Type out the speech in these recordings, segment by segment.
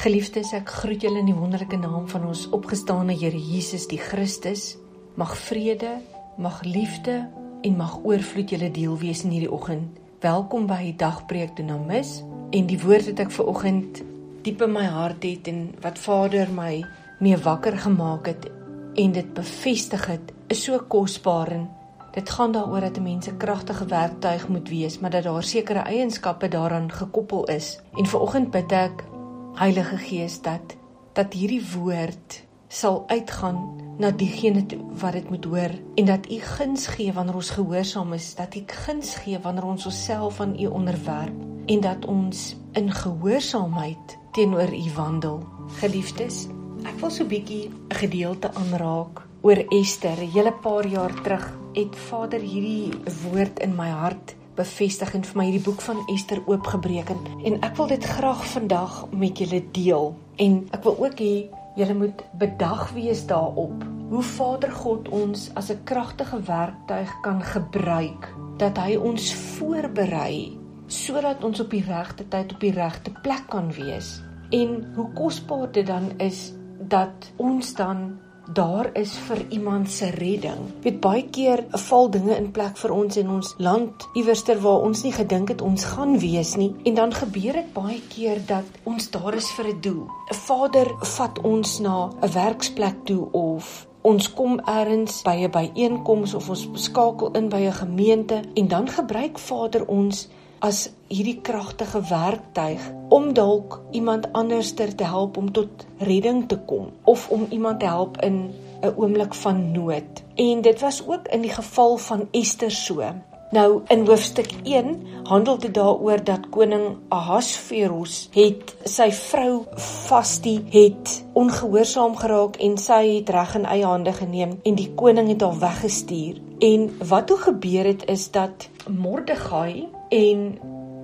Geliefdes, ek groet julle in die wonderlike naam van ons opgestane Here Jesus die Christus. Mag vrede, mag liefde en mag oorvloed julle deel wees in hierdie oggend. Welkom by dagpreek Dynamis en die woord wat ek ver oggend diep in my hart het en wat Vader my mee wakker gemaak het en dit bevestig het, is so kosbaar en dit gaan daaroor dat 'n mens 'n kragtige werktuig moet wees, maar dat daar sekere eienskappe daaraan gekoppel is. En ver oggend bid ek Heilige Gees dat dat hierdie woord sal uitgaan na diegene wat dit moet hoor en dat u guns gee wanneer ons gehoorsaam is dat u guns gee wanneer ons onsself aan u onderwerp en dat ons in gehoorsaamheid teenoor u wandel. Geliefdes ek wil so 'n bietjie 'n gedeelte aanraak oor Ester 'n hele paar jaar terug het Vader hierdie woord in my hart bevestig en vir my hierdie boek van Ester oopgebreek en, en ek wil dit graag vandag met julle deel. En ek wil ook hê julle moet bedag wees daarop hoe Vader God ons as 'n kragtige werktuig kan gebruik dat hy ons voorberei sodat ons op die regte tyd op die regte plek kan wees. En hoe kosbaar dit dan is dat ons dan daar is vir iemand se redding. Weet baie keer val dinge in plek vir ons in ons land iewerster waar ons nie gedink het ons gaan wees nie en dan gebeur dit baie keer dat ons daar is vir 'n doel. 'n Vader vat ons na 'n werksplek toe of Ons kom eers by 'n byeenkoms of ons skakel in by 'n gemeente en dan gebruik Vader ons as hierdie kragtige werktuig om dalk iemand anders te help om tot redding te kom of om iemand te help in 'n oomblik van nood. En dit was ook in die geval van Ester so. Nou in hoofstuk 1 handel dit daaroor dat koning Ahasveros het sy vrou Vasti het ongehoorsaam geraak en sy het reg in eie hande geneem en die koning het haar weggestuur. En wat toe gebeur het is dat Mordegai en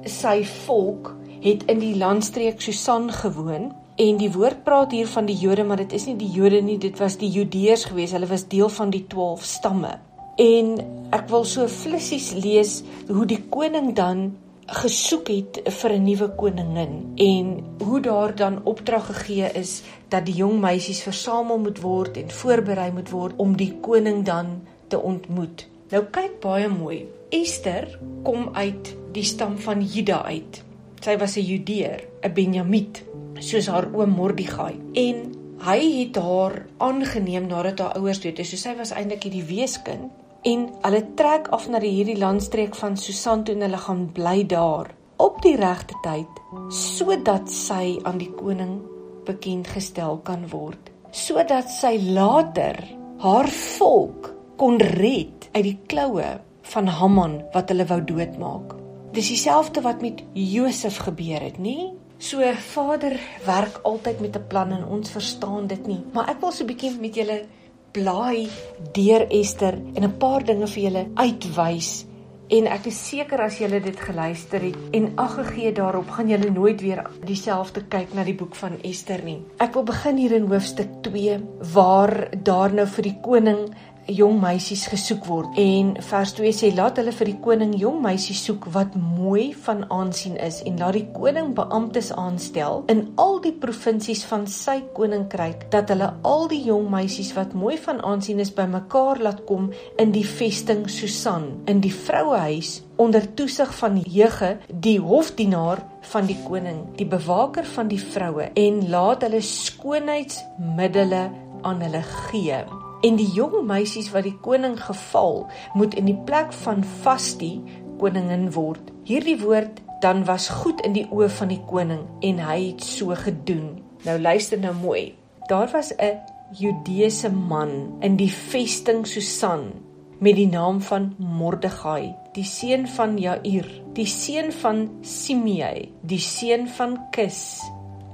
sy volk het in die landstreek Susan gewoon. En die woord praat hier van die Jode maar dit is nie die Jode nie dit was die Judeërs gewees. Hulle was deel van die 12 stamme. En ek wil so flissies lees hoe die koning dan gesoek het vir 'n nuwe koningin. En hoe daar dan opdrag gegee is dat die jong meisies versamel moet word en voorberei moet word om die koning dan te ontmoet. Nou kyk baie mooi Ester kom uit die stam van Juda uit. Sy was 'n Judeër, 'n Benjamiet, soos haar oom Mordegai. En hy het haar aangeneem nadat haar ouers dood is. So sy was eintlik hierdie weeskind en hulle trek af na die hierdie landstreek van Susan toe en hulle gaan bly daar op die regte tyd sodat sy aan die koning bekend gestel kan word sodat sy later haar volk kon red uit die kloue van Haman wat hulle wou doodmaak. Dis dieselfde wat met Josef gebeur het, nê? So Vader werk altyd met 'n plan en ons verstaan dit nie. Maar ek wil so 'n bietjie met julle blaai deur Ester en 'n paar dinge vir julle uitwys. En ek is seker as julle dit geluister het en ag gegee daarop, gaan julle nooit weer dieselfde kyk na die boek van Ester nie. Ek wil begin hier in hoofstuk 2 waar daar nou vir die koning jong meisies gesoek word. En vers 2 sê laat hulle vir die koning jong meisies soek wat mooi van aansien is en laat die koning beamptes aanstel in al die provinsies van sy koninkryk dat hulle al die jong meisies wat mooi van aansien is bymekaar laat kom in die vesting Susan in die vrouehuis onder toesig van Hege die hofdienaar van die koning die bewaker van die vroue en laat hulle skoonheidsmiddels aan hulle gee en die jong meisies wat die koning geval moet in die plek van Vasti koningin word. Hierdie woord dan was goed in die oë van die koning en hy het so gedoen. Nou luister nou mooi. Daar was 'n Judeese man in die vesting Susan met die naam van Mordegai, die seun van Jair, die seun van Simei, die seun van Kis,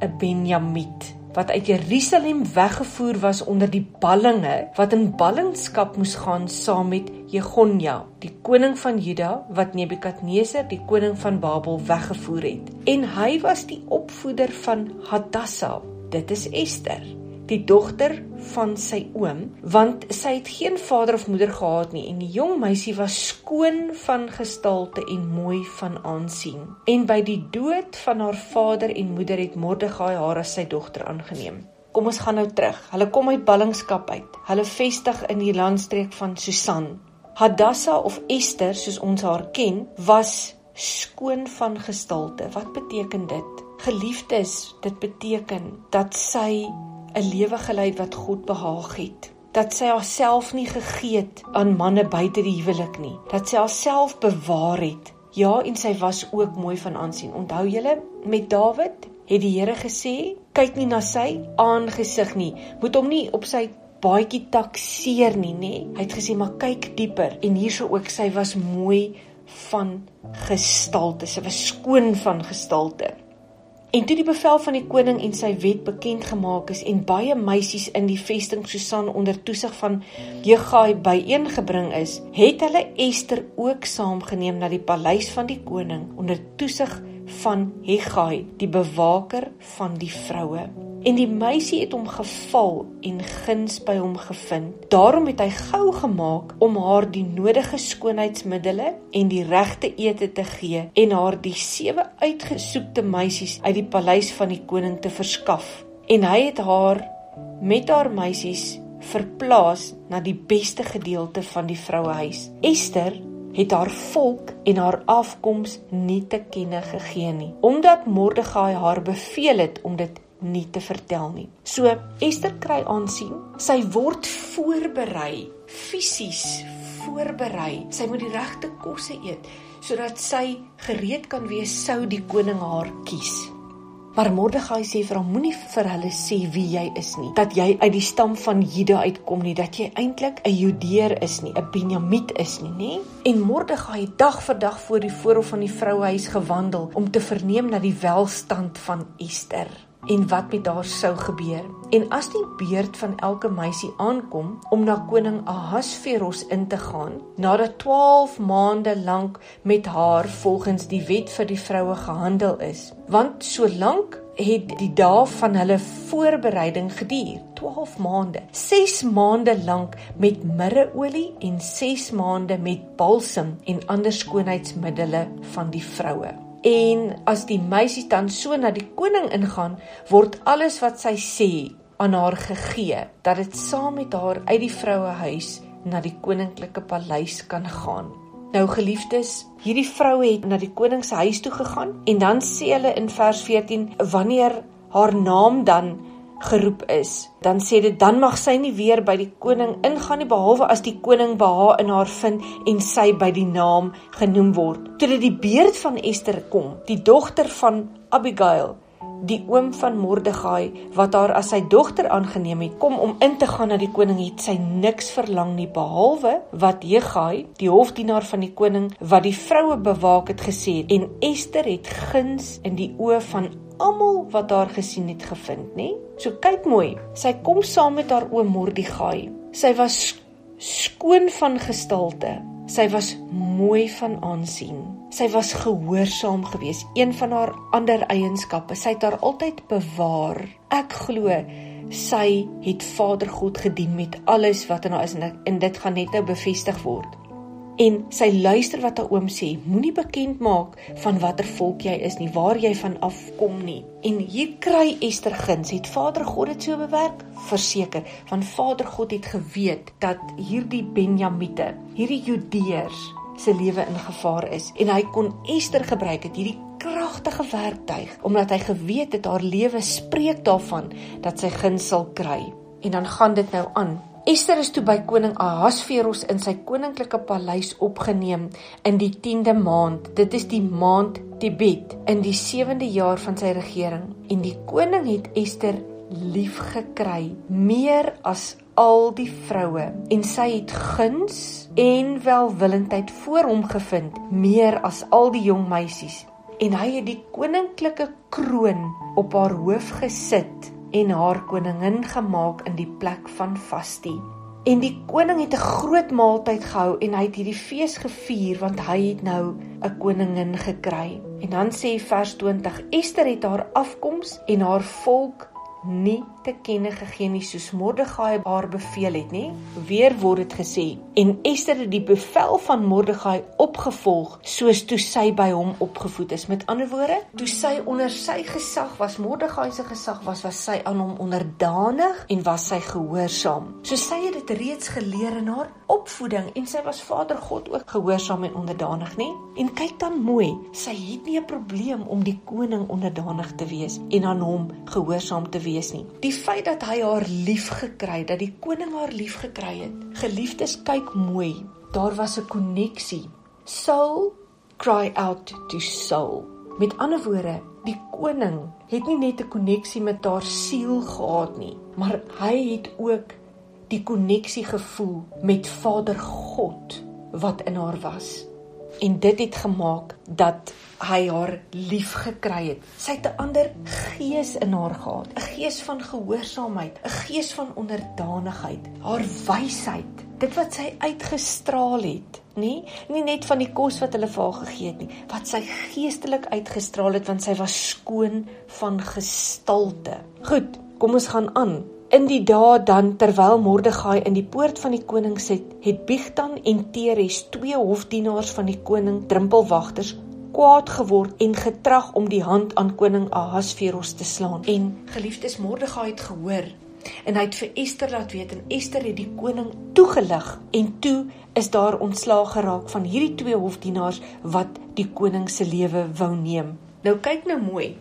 'n Benjamiet wat uit Jerusalem weggevoer was onder die ballinge wat in ballingskap moes gaan saam met Jegonja, die koning van Juda wat Nebukadneser, die koning van Babel weggevoer het. En hy was die opvoeder van Hadassa. Dit is Ester, die dogter van sy oom, want sy het geen vader of moeder gehad nie en die jong meisie was skoon van gestalte en mooi van aansien. En by die dood van haar vader en moeder het Mordegai haar as sy dogter aangeneem. Kom ons gaan nou terug. Hulle kom uit ballingskap uit. Hulle vestig in die landstreek van Susan. Hadassa of Esther, soos ons haar ken, was skoon van gestalte. Wat beteken dit? Geliefdes, dit beteken dat sy 'n lewe gelei wat God behaag het. Dat sy haarself nie gegee het aan manne buite die huwelik nie. Dat sy haarself bewaar het. Ja, en sy was ook mooi van aansien. Onthou julle met Dawid het die Here gesê, kyk nie na sy aangesig nie. Moet hom nie op sy baadjie takseer nie, nê? Hy het gesê maar kyk dieper en hierso ook sy was mooi van gestalte. Sy was skoon van gestalte. En toe die bevel van die koning en sy wet bekend gemaak is en baie meisies in die vesting Susan onder toesig van Jegai byeengebring is, het hulle Ester ook saamgeneem na die paleis van die koning onder toesig van Hegai, die bewaker van die vroue. En die meisie het hom geval en guns by hom gevind. Daarom het hy gou gemaak om haar die nodige skoonheidsmiddels en die regte ete te gee en haar die sewe uitgesoekte meisies uit die paleis van die koning te verskaf. En hy het haar met haar meisies verplaas na die beste gedeelte van die vrouehuis. Esther het haar volk en haar afkoms nie te kenne gegee nie, omdat Mordegai haar beveel het om dit nie te vertel nie. So Esther kry aansien. Sy word voorberei, fisies voorberei. Sy moet die regte kosse eet sodat sy gereed kan wees sou die koning haar kies. Maar Mordegai sê vir hom moenie vir hulle sê wie jy is nie, dat jy uit die stam van Juda uitkom nie, dat jy eintlik 'n Judeer is nie, 'n Benjamiet is nie, nê? En Mordegai het dag vir dag voor die voorhof van die vrouehuis gewandel om te verneem na die welstand van Esther en wat met haar sou gebeur. En as die beurt van elke meisie aankom om na koning Ahasveros in te gaan, nadat 12 maande lank met haar volgens die wet vir die vroue gehandel is, want solank het die dae van hulle voorbereiding geduur 12 maande 6 maande lank met mirreolie en 6 maande met balsam en ander skoonheidsmiddels van die vroue En as die meisie dan so na die koning ingaan, word alles wat sy sê aan haar gegee dat dit saam met haar uit die vrouehuis na die koninklike paleis kan gaan. Nou geliefdes, hierdie vroue het na die koning se huis toe gegaan en dan sê hulle in vers 14 wanneer haar naam dan geroep is, dan sê dit dan mag sy nie weer by die koning ingaan nie behalwe as die koning beha in haar vind en sy by die naam genoem word. Toe dit die beurt van Ester kom, die dogter van Abigail, die oom van Mordegai wat haar as sy dogter aangeneem het, kom om in te gaan na die koning, het sy niks verlang nie behalwe wat Hegai, die hofdienaar van die koning wat die vroue bewaak het gesê het en Ester het guns in die oë van almal wat haar gesien het gevind, nê? So kyk mooi. Sy kom saam met haar oom Mordegai. Sy was skoon van gestalte. Sy was mooi van aansien. Sy was gehoorsaam geweest. Een van haar ander eienskappe, sy het haar altyd bewaar. Ek glo sy het Vader God gedien met alles wat in haar is en dit gaan net nou bevestig word en sy luister wat haar oom sê. Moenie bekend maak van watter volk jy is nie, waar jy van afkom nie. En hier kry Ester guns. Het Vader God dit so bewerk? Verseker, want Vader God het geweet dat hierdie Benjamiete, hierdie Judeërs se lewe in gevaar is en hy kon Ester gebruik het hierdie kragtige werktuig omdat hy geweet het haar lewe spreek daarvan dat sy guns sal kry. En dan gaan dit nou aan Esther is toe by koning Ahasveros in sy koninklike paleis opgeneem in die 10de maand. Dit is die maand Tebet in die 7de jaar van sy regering. En die koning het Esther lief gekry meer as al die vroue en sy het guns en welwillendheid voor hom gevind meer as al die jong meisies en hy het die koninklike kroon op haar hoof gesit en haar koningin gemaak in die plek van Vasti. En die koning het 'n groot maaltyd gehou en hy het hierdie fees gevier want hy het nou 'n koningin gekry. En dan sê vers 20: Ester het haar afkoms en haar volk nie te kenne gegee nie soos Mordegai haar beveel het nie. Weer word dit gesê en Ester het die bevel van Mordegai opgevolg soos toe sy by hom opgevoed is. Met ander woorde, toe sy onder sy gesag was, Mordegai se gesag was, was sy aan hom onderdanig en was sy gehoorsaam. So sy het dit reeds geleer in haar opvoeding en sy was Vader God ook gehoorsaam en onderdanig, nê? En kyk dan mooi, sy het nie 'n probleem om die koning onderdanig te wees en aan hom gehoorsaam te wees nie. Die feit dat hy haar liefgekry het, dat die koning haar liefgekry het. Geliefdes, kyk mooi. Daar was 'n koneksie. Soul cry out to soul. Met ander woorde, die koning het nie net 'n koneksie met haar siel gehad nie, maar hy het ook die koneksie gevoel met Vader God wat in haar was en dit het gemaak dat hy haar lief gekry het. Sy het 'n ander gees in haar gehad, 'n gees van gehoorsaamheid, 'n gees van onderdanigheid, haar wysheid, dit wat sy uitgestraal het, nê? Nie net van die kos wat hulle vir haar gegee het nie, wat sy geestelik uitgestraal het want sy was skoon van gestalte. Goed, kom ons gaan aan. In die dae dan terwyl Mordegai in die poort van die koning sit, het Bigtan en Teres, twee hofdienaars van die koning, drempelwagters, kwaad geword en getrag om die hand aan koning Ahasveros te slaan. En geliefdes Mordegai het gehoor en hy het vir Ester laat weet en Ester het die koning toegelig en toe is daar ontslaag geraak van hierdie twee hofdienaars wat die koning se lewe wou neem. Nou kyk nou mooi.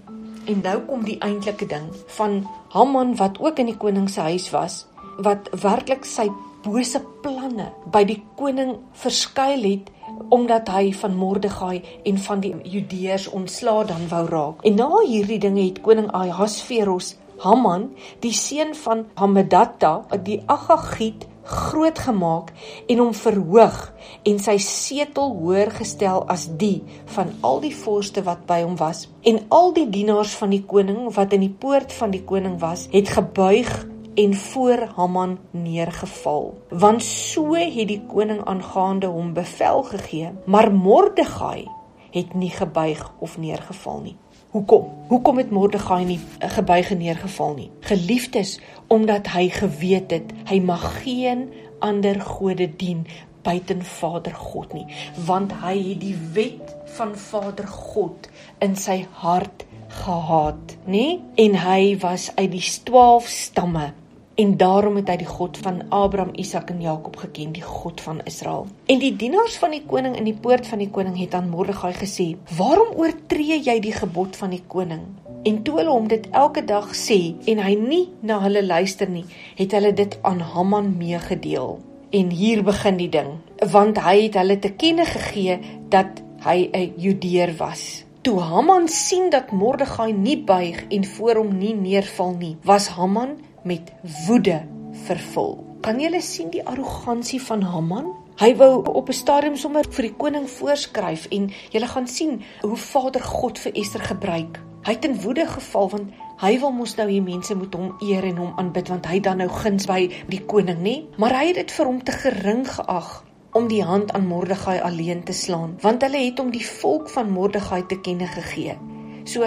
En nou kom die eintlike ding van Haman wat ook in die koning se huis was, wat werklik sy bose planne by die koning verskuil het omdat hy van Mordegai en van die Judeërs ontslaa dan wou raak. En na hierdie dinge het koning Ahasveros Haman, die seun van Hammedatha, die Agagiet groot gemaak en hom verhoog en sy setel hoër gestel as die van al die vorste wat by hom was. En al die dienaars van die koning wat in die poort van die koning was het gebuig en voor Haman neergeval. Want so het die koning aangaande hom bevel gegee maar Mordegai het nie gebuig of neergeval nie Hoekom? Hoekom het Mordegai nie gebuig en neergeval nie? Geliefdes, omdat hy geweet het hy mag geen ander gode dien buiten Vader God nie, want hy het die wet van Vader God in sy hart gehaat, nê? En hy was uit die 12 stamme en daarom het hy die God van Abraham, Isak en Jakob geken, die God van Israel. En die dienaars van die koning in die poort van die koning het aan Mordegai gesê: "Waarom oortree jy die gebod van die koning?" En toe hulle hom dit elke dag sê en hy nie na hulle luister nie, het hulle dit aan Haman meegedeel. En hier begin die ding, want hy het hulle te kenne gegee dat hy 'n Judeer was. Toe Haman sien dat Mordegai nie buig en voor hom nie neerval nie, was Haman met woede vervul. Kan jy sien die arrogansie van Haman? Hy wou op 'n stadium sommer vir die koning voorskryf en jy gaan sien hoe Vader God vir Ester gebruik. Hy het in woede geval want hy wil mos nou hier mense moet hom eer en hom aanbid want hy dan nou guns by die koning, nê? Maar hy het dit vir hom te gering geag om die hand aan Mordegai alleen te slaan, want hulle het hom die volk van Mordegai te kenne gegee. So,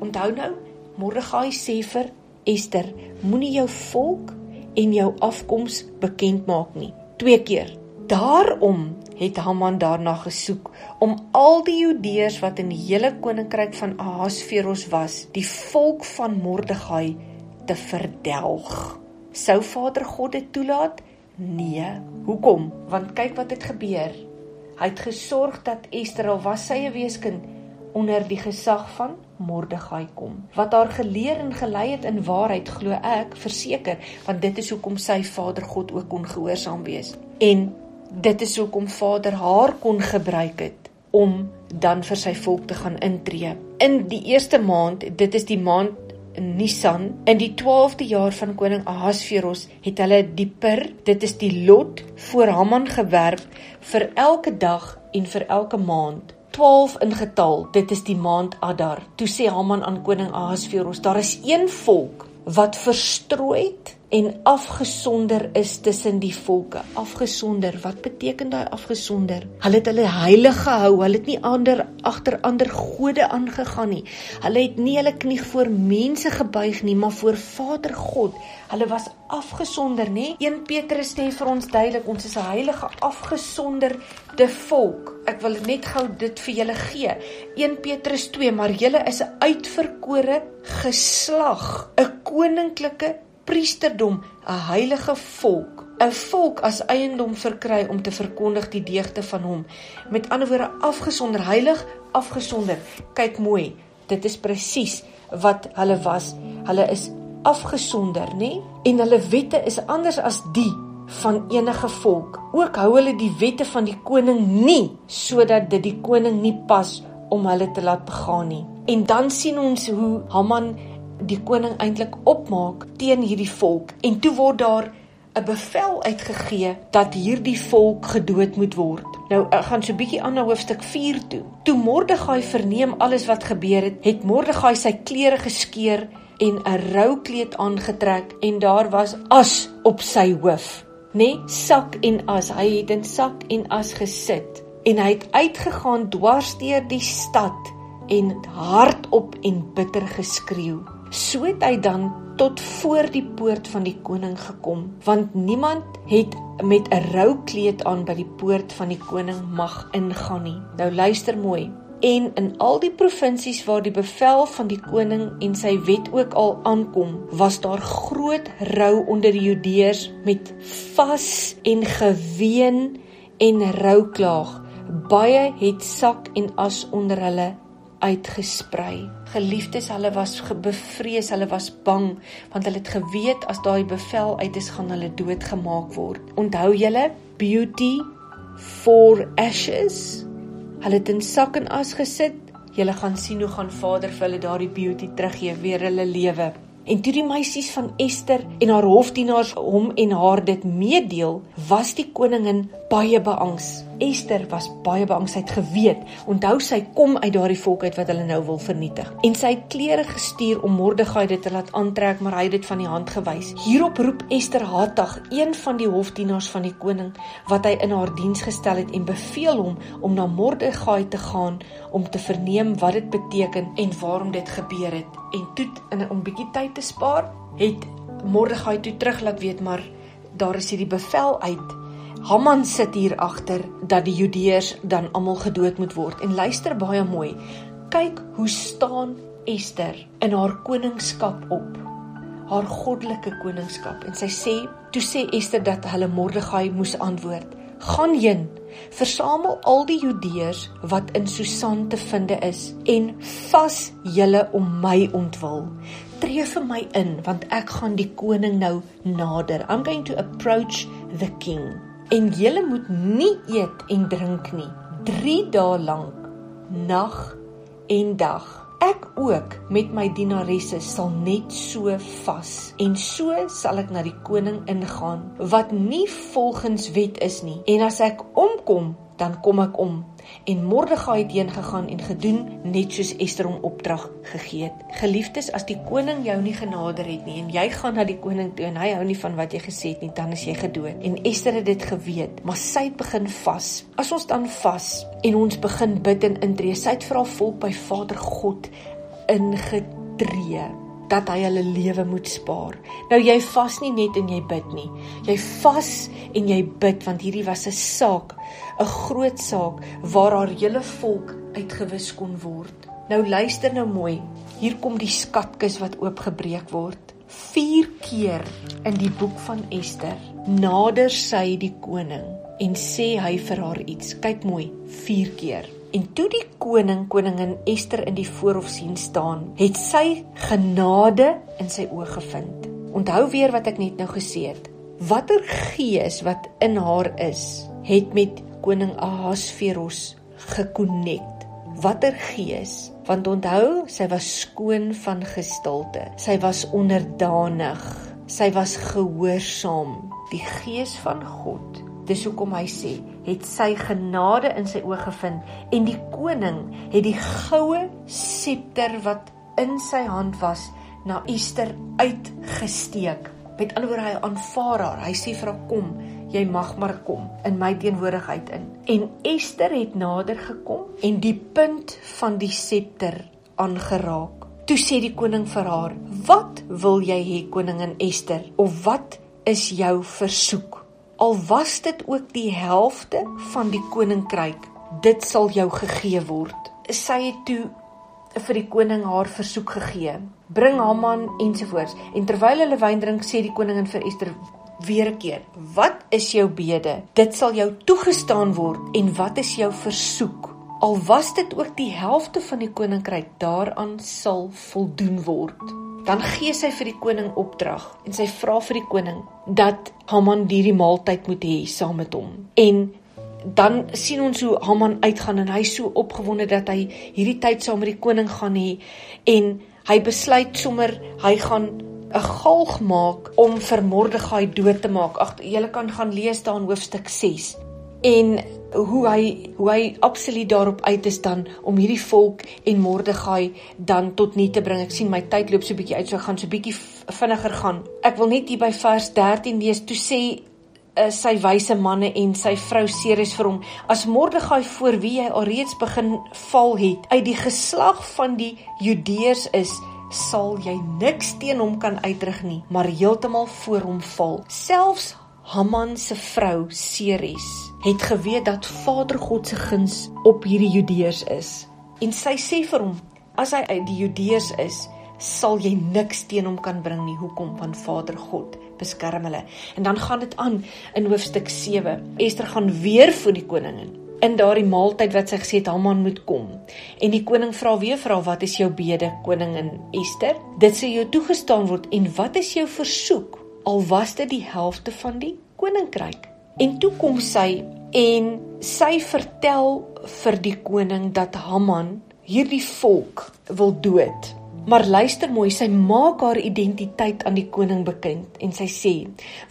onthou nou, Mordegai sê vir Ester, moenie jou volk en jou afkoms bekend maak nie. Twee keer. Daarom het Haman daarna gesoek om al die Judeërs wat in die hele koninkryk van Ahasveros was, die volk van Mordegai te verdelg. Sou Vader God dit toelaat? Nee. Hoekom? Want kyk wat het gebeur. Hy het gesorg dat Ester al was sy 'n weeskind onder die gesag van Mordegai kom. Wat haar geleer en gelei het in waarheid glo ek verseker, want dit is hoekom sy Vader God ook kon gehoorsaam wees. En dit is hoekom Vader haar kon gebruik het om dan vir sy volk te gaan intree. In die eerste maand, dit is die maand Nisan, in die 12de jaar van koning Ahasveros, het hulle die per, dit is die lot voor Haman gewerp vir elke dag en vir elke maand 12 in getal. Dit is die maand Adar. Toe sê Haman aan koning Ahasveros: "Daar is een volk wat verstrooid en afgesonder is tussen die volke. Afgesonder, wat beteken daai afgesonder? Hulle het hulle heilig gehou, hulle het nie ander agter ander gode aangegaan nie. Hulle het nie hulle knie voor mense gebuig nie, maar voor Vader God. Hulle was afgesonder, nê? 1 Petrus sê vir ons duidelik, ons is 'n heilige afgesonderde volk. Ek wil net gou dit vir julle gee. 1 Petrus 2, maar julle is 'n uitverkore geslag, 'n koninklike priesterdom, 'n heilige volk, 'n volk as eiendom verkry om te verkondig die deugde van hom. Met ander woorde afgesonder, heilig, afgesonder. Kyk mooi, dit is presies wat hulle was. Hulle is afgesonder, nê? En hulle wette is anders as die van enige volk. Ook hou hulle die wette van die koning nie sodat dit die koning nie pas om hulle te laat begaan nie. En dan sien ons hoe Haman die koning eintlik opmaak teen hierdie volk en toe word daar 'n bevel uitgegee dat hierdie volk gedood moet word. Nou ek gaan so 'n bietjie aan na hoofstuk 4 toe. Toe Mordegai verneem alles wat gebeur het, het Mordegai sy klere geskeur en 'n roukleed aangetrek en daar was as op sy hoof, nê? Nee, sak en as. Hy het in sak en as gesit en hy het uitgegaan dwars deur die stad en hardop en bitter geskreeu. So het hy dan tot voor die poort van die koning gekom, want niemand het met 'n rou kleed aan by die poort van die koning mag ingaan nie. Nou luister mooi. En in al die provinsies waar die bevel van die koning en sy wet ook al aankom, was daar groot rou onder die Judeërs met vas en geween en rouklaag. Baie het sak en as onder hulle uitgesprei. Geliefdes, hulle was bevrees, hulle was bang want hulle het geweet as daai bevel uit is gaan hulle doodgemaak word. Onthou julle beauty for ashes? Hulle het in sak en as gesit. Julle gaan sien hoe gaan Vader vir hulle daardie beauty teruggee weer hulle lewe. En toe die meisies van Ester en haar hofdienaars hom en haar dit meedeel, was die koningin baie beangs. Ester was baie beangs, sy het geweet. Onthou sy kom uit daardie volk uit wat hulle nou wil vernietig. En sy het klere gestuur om Mordegai dit te laat aantrek, maar hy het dit van die hand gewys. Hierop roep Ester Hatag, een van die hofdienaars van die koning, wat hy in haar diens gestel het en beveel hom om na Mordegai te gaan om te verneem wat dit beteken en waarom dit gebeur het. En toe in 'n bietjie tyd te spaar, het Mordegai toe terug laat weet maar daar is hierdie bevel uit. Haman sit hier agter dat die Judeërs dan almal gedood moet word. En luister baie mooi. Kyk hoe staan Ester in haar koningskap op. Haar goddelike koningskap en sy sê, toe sê Ester dat hulle Mordegai moes antwoord: "Gaan heen Versamel al die Judeërs wat in Susan te vind is en vas julle om my ontwil. Tree vir my in want ek gaan die koning nou nader. I'm going to approach the king. En julle moet nie eet en drink nie. 3 dae lank, nag en dag. Ek ook met my dienaresse sal net so vas. En so sal ek na die koning ingaan wat nie volgens wet is nie. En as ek omkom dan kom ek om En Mordegai het heen gegaan en gedoen net soos Ester hom opdrag gegee het. Geliefdes, as die koning jou nie genader het nie en jy gaan na die koning toe en hy hou nie van wat jy gesê het nie, dan is jy gedood. En Ester het dit geweet, maar sy het begin vas. As ons dan vas en ons begin bid en intree, sy het vir haar volk by Vader God ingetree dat hy hulle lewe moet spaar. Nou jy vas nie net en jy bid nie. Jy vas en jy bid want hierdie was 'n saak, 'n groot saak waar haar hele volk uitgewis kon word. Nou luister nou mooi. Hier kom die skatkis wat oopgebreek word. 4 keer in die boek van Ester nader sy die koning en sê hy vir haar iets. Kyk mooi, 4 keer. En toe die koning koningin Ester in die voorhof sien staan, het sy genade in sy oë gevind. Onthou weer wat ek net nou gesê het. Watter gees wat in haar is, het met koning Ahasveros gekonnekt. Watter gees? Want onthou, sy was skoon van gestalte. Sy was onderdanig. Sy was gehoorsaam. Die gees van God Dis hoekom hy sê, het sy genade in sy oë gevind en die koning het die goue septer wat in sy hand was na Ester uitgesteek. Met ander woorde hy aanvaar haar. Hy sê vir haar kom, jy mag maar kom in my teenwoordigheid in. En Ester het nader gekom en die punt van die septer aangeraak. Toe sê die koning vir haar: "Wat wil jy hê, koningin Ester? Of wat is jou versoek? Al was dit ook die helfte van die koninkryk, dit sal jou gegee word." Sy het toe vir die koning haar versoek gegee. Bring Haman ensovoorts. En terwyl hulle wyn drink, sê die koningin vir Ester weer 'n keer: "Wat is jou bede? Dit sal jou toegestaan word. En wat is jou versoek? Al was dit ook die helfte van die koninkryk, daaraan sal voldoen word." Dan gee sy vir die koning opdrag en sy vra vir die koning dat Haman hierdie maaltyd moet hê saam met hom. En dan sien ons hoe Haman uitgaan en hy so opgewonde dat hy hierdie tyd saam met die koning gaan hê en hy besluit sommer hy gaan 'n galg maak om vir Mordegai dood te maak. Ag, julle kan gaan lees daar in hoofstuk 6. En hoe hy hoe hy absoluut daarop uit is dan om hierdie volk en Mordegai dan tot nie te bring. Ek sien my tyd loop so bietjie uit, so gaan so bietjie vinniger gaan. Ek wil net hier by vers 13 lees. Toe sê uh, sy wyse manne en sy vrou Ceres vir hom as Mordegai voor wie hy alreeds begin val het uit die geslag van die Judeërs is sal jy niks teen hom kan uitrig nie maar heeltemal voor hom val selfs Haman se vrou Ceres het geweet dat Vader God se guns op hierdie Judeërs is en sy sê vir hom as hy uit die Judeërs is sal jy niks teen hom kan bring nie hoekom want Vader God beskerm hulle. En dan gaan dit aan in hoofstuk 7. Ester gaan weer voor die koningin in daardie maaltyd wat sy gesê het Haman moet kom. En die koning vra weer vra wat is jou bede koningin Ester? Dit sê jou toegestaan word en wat is jou versoek? Al was dit die helfte van die koninkryk. En toe kom sy en sy vertel vir die koning dat Haman hierdie volk wil dood. Maar luister mooi, sy maak haar identiteit aan die koning bekend en sy sê: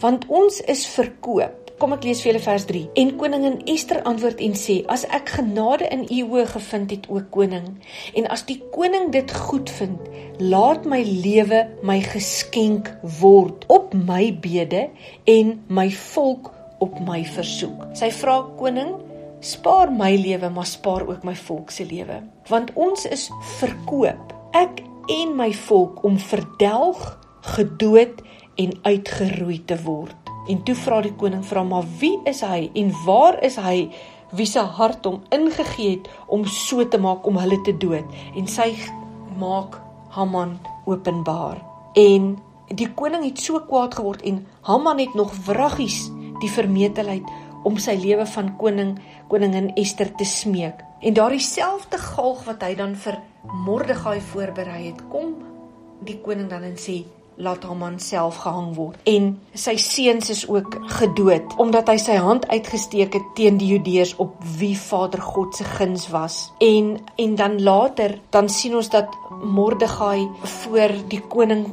"Want ons is verkoop." Kom ek lees vir julle vers 3. En koningin Ester antwoord en sê: "As ek genade in u oë gevind het, o koning, en as die koning dit goed vind, laat my lewe my geskenk word op my bede en my volk op my versoek." Sy vra koning: "Spaar my lewe, maar spaar ook my volk se lewe, want ons is verkoop." Ek en my volk om verdelg, gedood en uitgeroei te word. En toe vra die koning vra maar wie is hy en waar is hy wie se hart hom ingegee het om so te maak om hulle te dood en sy maak Haman openbaar. En die koning het so kwaad geword en Haman het nog wraggies die vermetelheid om sy lewe van koning koningin Ester te smeek. En daardie selfde galg wat hy dan vir Mordegai voorberei het, kom die koning dan en sê laat Haman self gehang word. En sy seuns is ook gedood omdat hy sy hand uitgesteek het teen die Judeërs op wie Vader God se guns was. En en dan later dan sien ons dat Mordegai voor die koning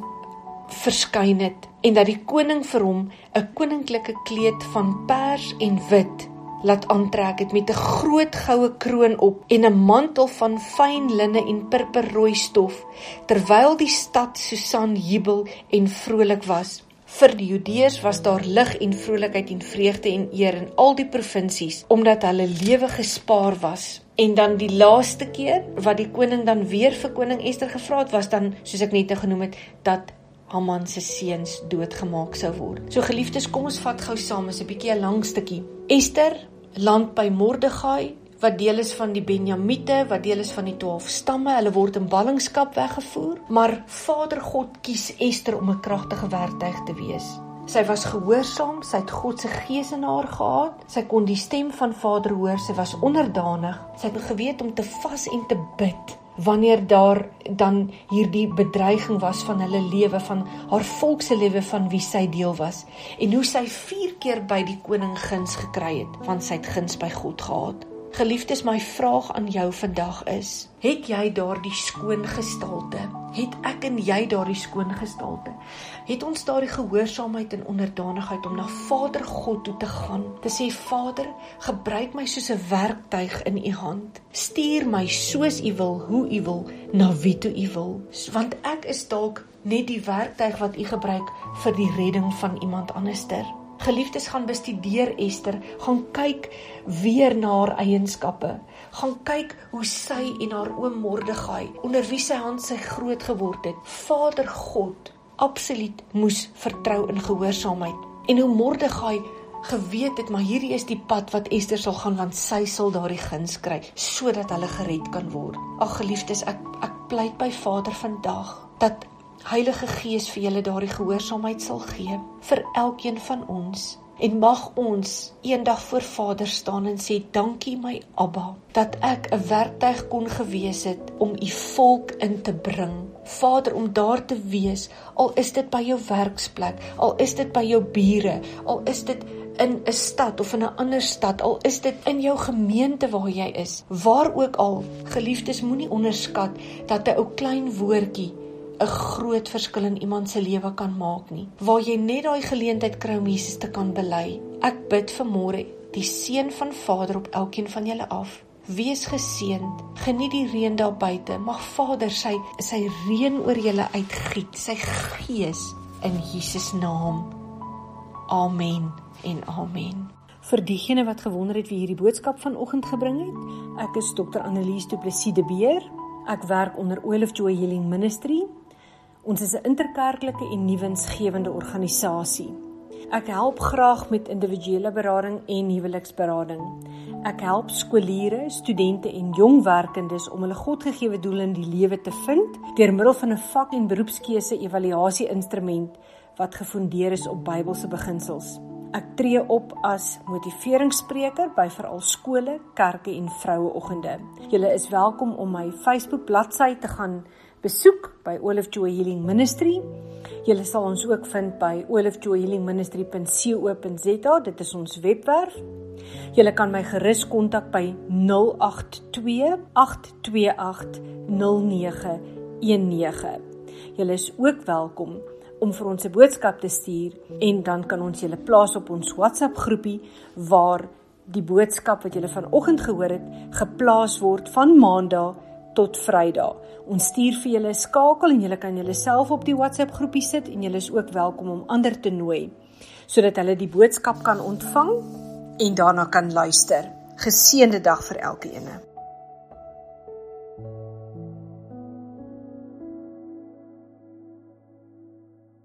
verskyn het en dat die koning vir hom 'n koninklike kleed van pers en wit laat aantrek. Het met 'n groot goue kroon op en 'n mantel van fyn linne en purperrooi stof terwyl die stad Susan jubel en vrolik was. Vir die Judeërs was daar lig en vrolikheid en vreugde en eer in al die provinsies omdat hulle lewe gespaar was. En dan die laaste keer wat die koning dan weer vir koning Ester gevra het was dan soos ek net genoem het dat Haman se seuns doodgemaak sou word. So geliefdes, kom ons vat gou saam 'n bietjie 'n lang stukkie. Ester land by Mordegai wat deel is van die Benjamiete, wat deel is van die 12 stamme. Hulle word in ballingskap weggevoer, maar Vader God kies Ester om 'n kragtige werktuig te wees. Sy was gehoorsaam, sy het God se gees in haar gehad. Sy kon die stem van Vader hoor, sy was onderdanig. Sy het geweet om te vas en te bid wanneer daar dan hierdie bedreiging was van hulle lewe van haar volk se lewe van wie sy deel was en hoe sy 4 keer by die koning guns gekry het want sy het guns by God gehad. Geliefdes, my vraag aan jou vandag is: Het jy daardie skoon gestalte? Het ek en jy daardie skoon gestalte? Het ons daardie gehoorsaamheid en onderdanigheid om na Vader God toe te gaan? Te sê Vader, gebruik my soos 'n werktuig in U hand. Stuur my soos U wil, hoe U wil, na wie toe U wil, want ek is dalk net die werktuig wat U gebruik vir die redding van iemand anderster. Geliefdes gaan bestudeer Ester, gaan kyk weer na haar eienskappe. Gaan kyk hoe sy en haar oom Mordegai onder wie sy hand sy groot geword het. Vader God absoluut moes vertrou in gehoorsaamheid. En hoe Mordegai geweet het maar hierdie is die pad wat Ester sal gaan want sy sal daardie guns kry sodat hulle gered kan word. Ag geliefdes, ek ek pleit by Vader vandag dat Heilige Gees vir julle daardie gehoorsaamheid sal gee vir elkeen van ons. En mag ons eendag voor Vader staan en sê dankie my Abba dat ek 'n werktuig kon gewees het om u volk in te bring. Vader om daar te wees, al is dit by jou werksplek, al is dit by jou bure, al is dit in 'n stad of in 'n ander stad, al is dit in jou gemeente waar jy is, waar ook al, geliefdes moenie onderskat dat 'n ou klein woordjie 'n groot verskil in iemand se lewe kan maak nie. Waar jy net daai geleentheid kry om Jesus te kan bely. Ek bid vir môre die seën van Vader op elkeen van julle af. Wees geseënd. Geniet die reën daar buite. Mag Vader sy sy reën oor julle uitgiet. Sy gees in Jesus naam. Amen en amen. Vir diegene wat gewonder het wie hierdie boodskap vanoggend gebring het, ek is Dr. Annelies Du Plessis de Beer. Ek werk onder Olive Joy Healing Ministry Ons is 'n interkerklike en nuwensgewende organisasie. Ek help graag met individuele berading en huweliksberading. Ek help skooliere, studente en jong werkendes om hulle Godgegewe doel in die lewe te vind deur middel van 'n vak- en beroepskeuse evaluasie-instrument wat gefondeer is op Bybelse beginsels. Ek tree op as motiveringsspreker by veral skole, kerke en vroueoggende. Julle is welkom om my Facebook bladsy te gaan besoek by Olive Joy Healing Ministry. Julle sal ons ook vind by olivejoyhealingministry.co.za. Dit is ons webwerf. Julle kan my gerus kontak by 082 828 0919. Julle is ook welkom om vir ons 'n boodskap te stuur en dan kan ons julle plaas op ons WhatsApp groepie waar die boodskap wat julle vanoggend gehoor het geplaas word van Maandag tot Vrydag. Ons stuur vir julle 'n skakel en julle kan julleself op die WhatsApp groepie sit en julle is ook welkom om ander te nooi sodat hulle die boodskap kan ontvang en daarna kan luister. Geseënde dag vir elkeen.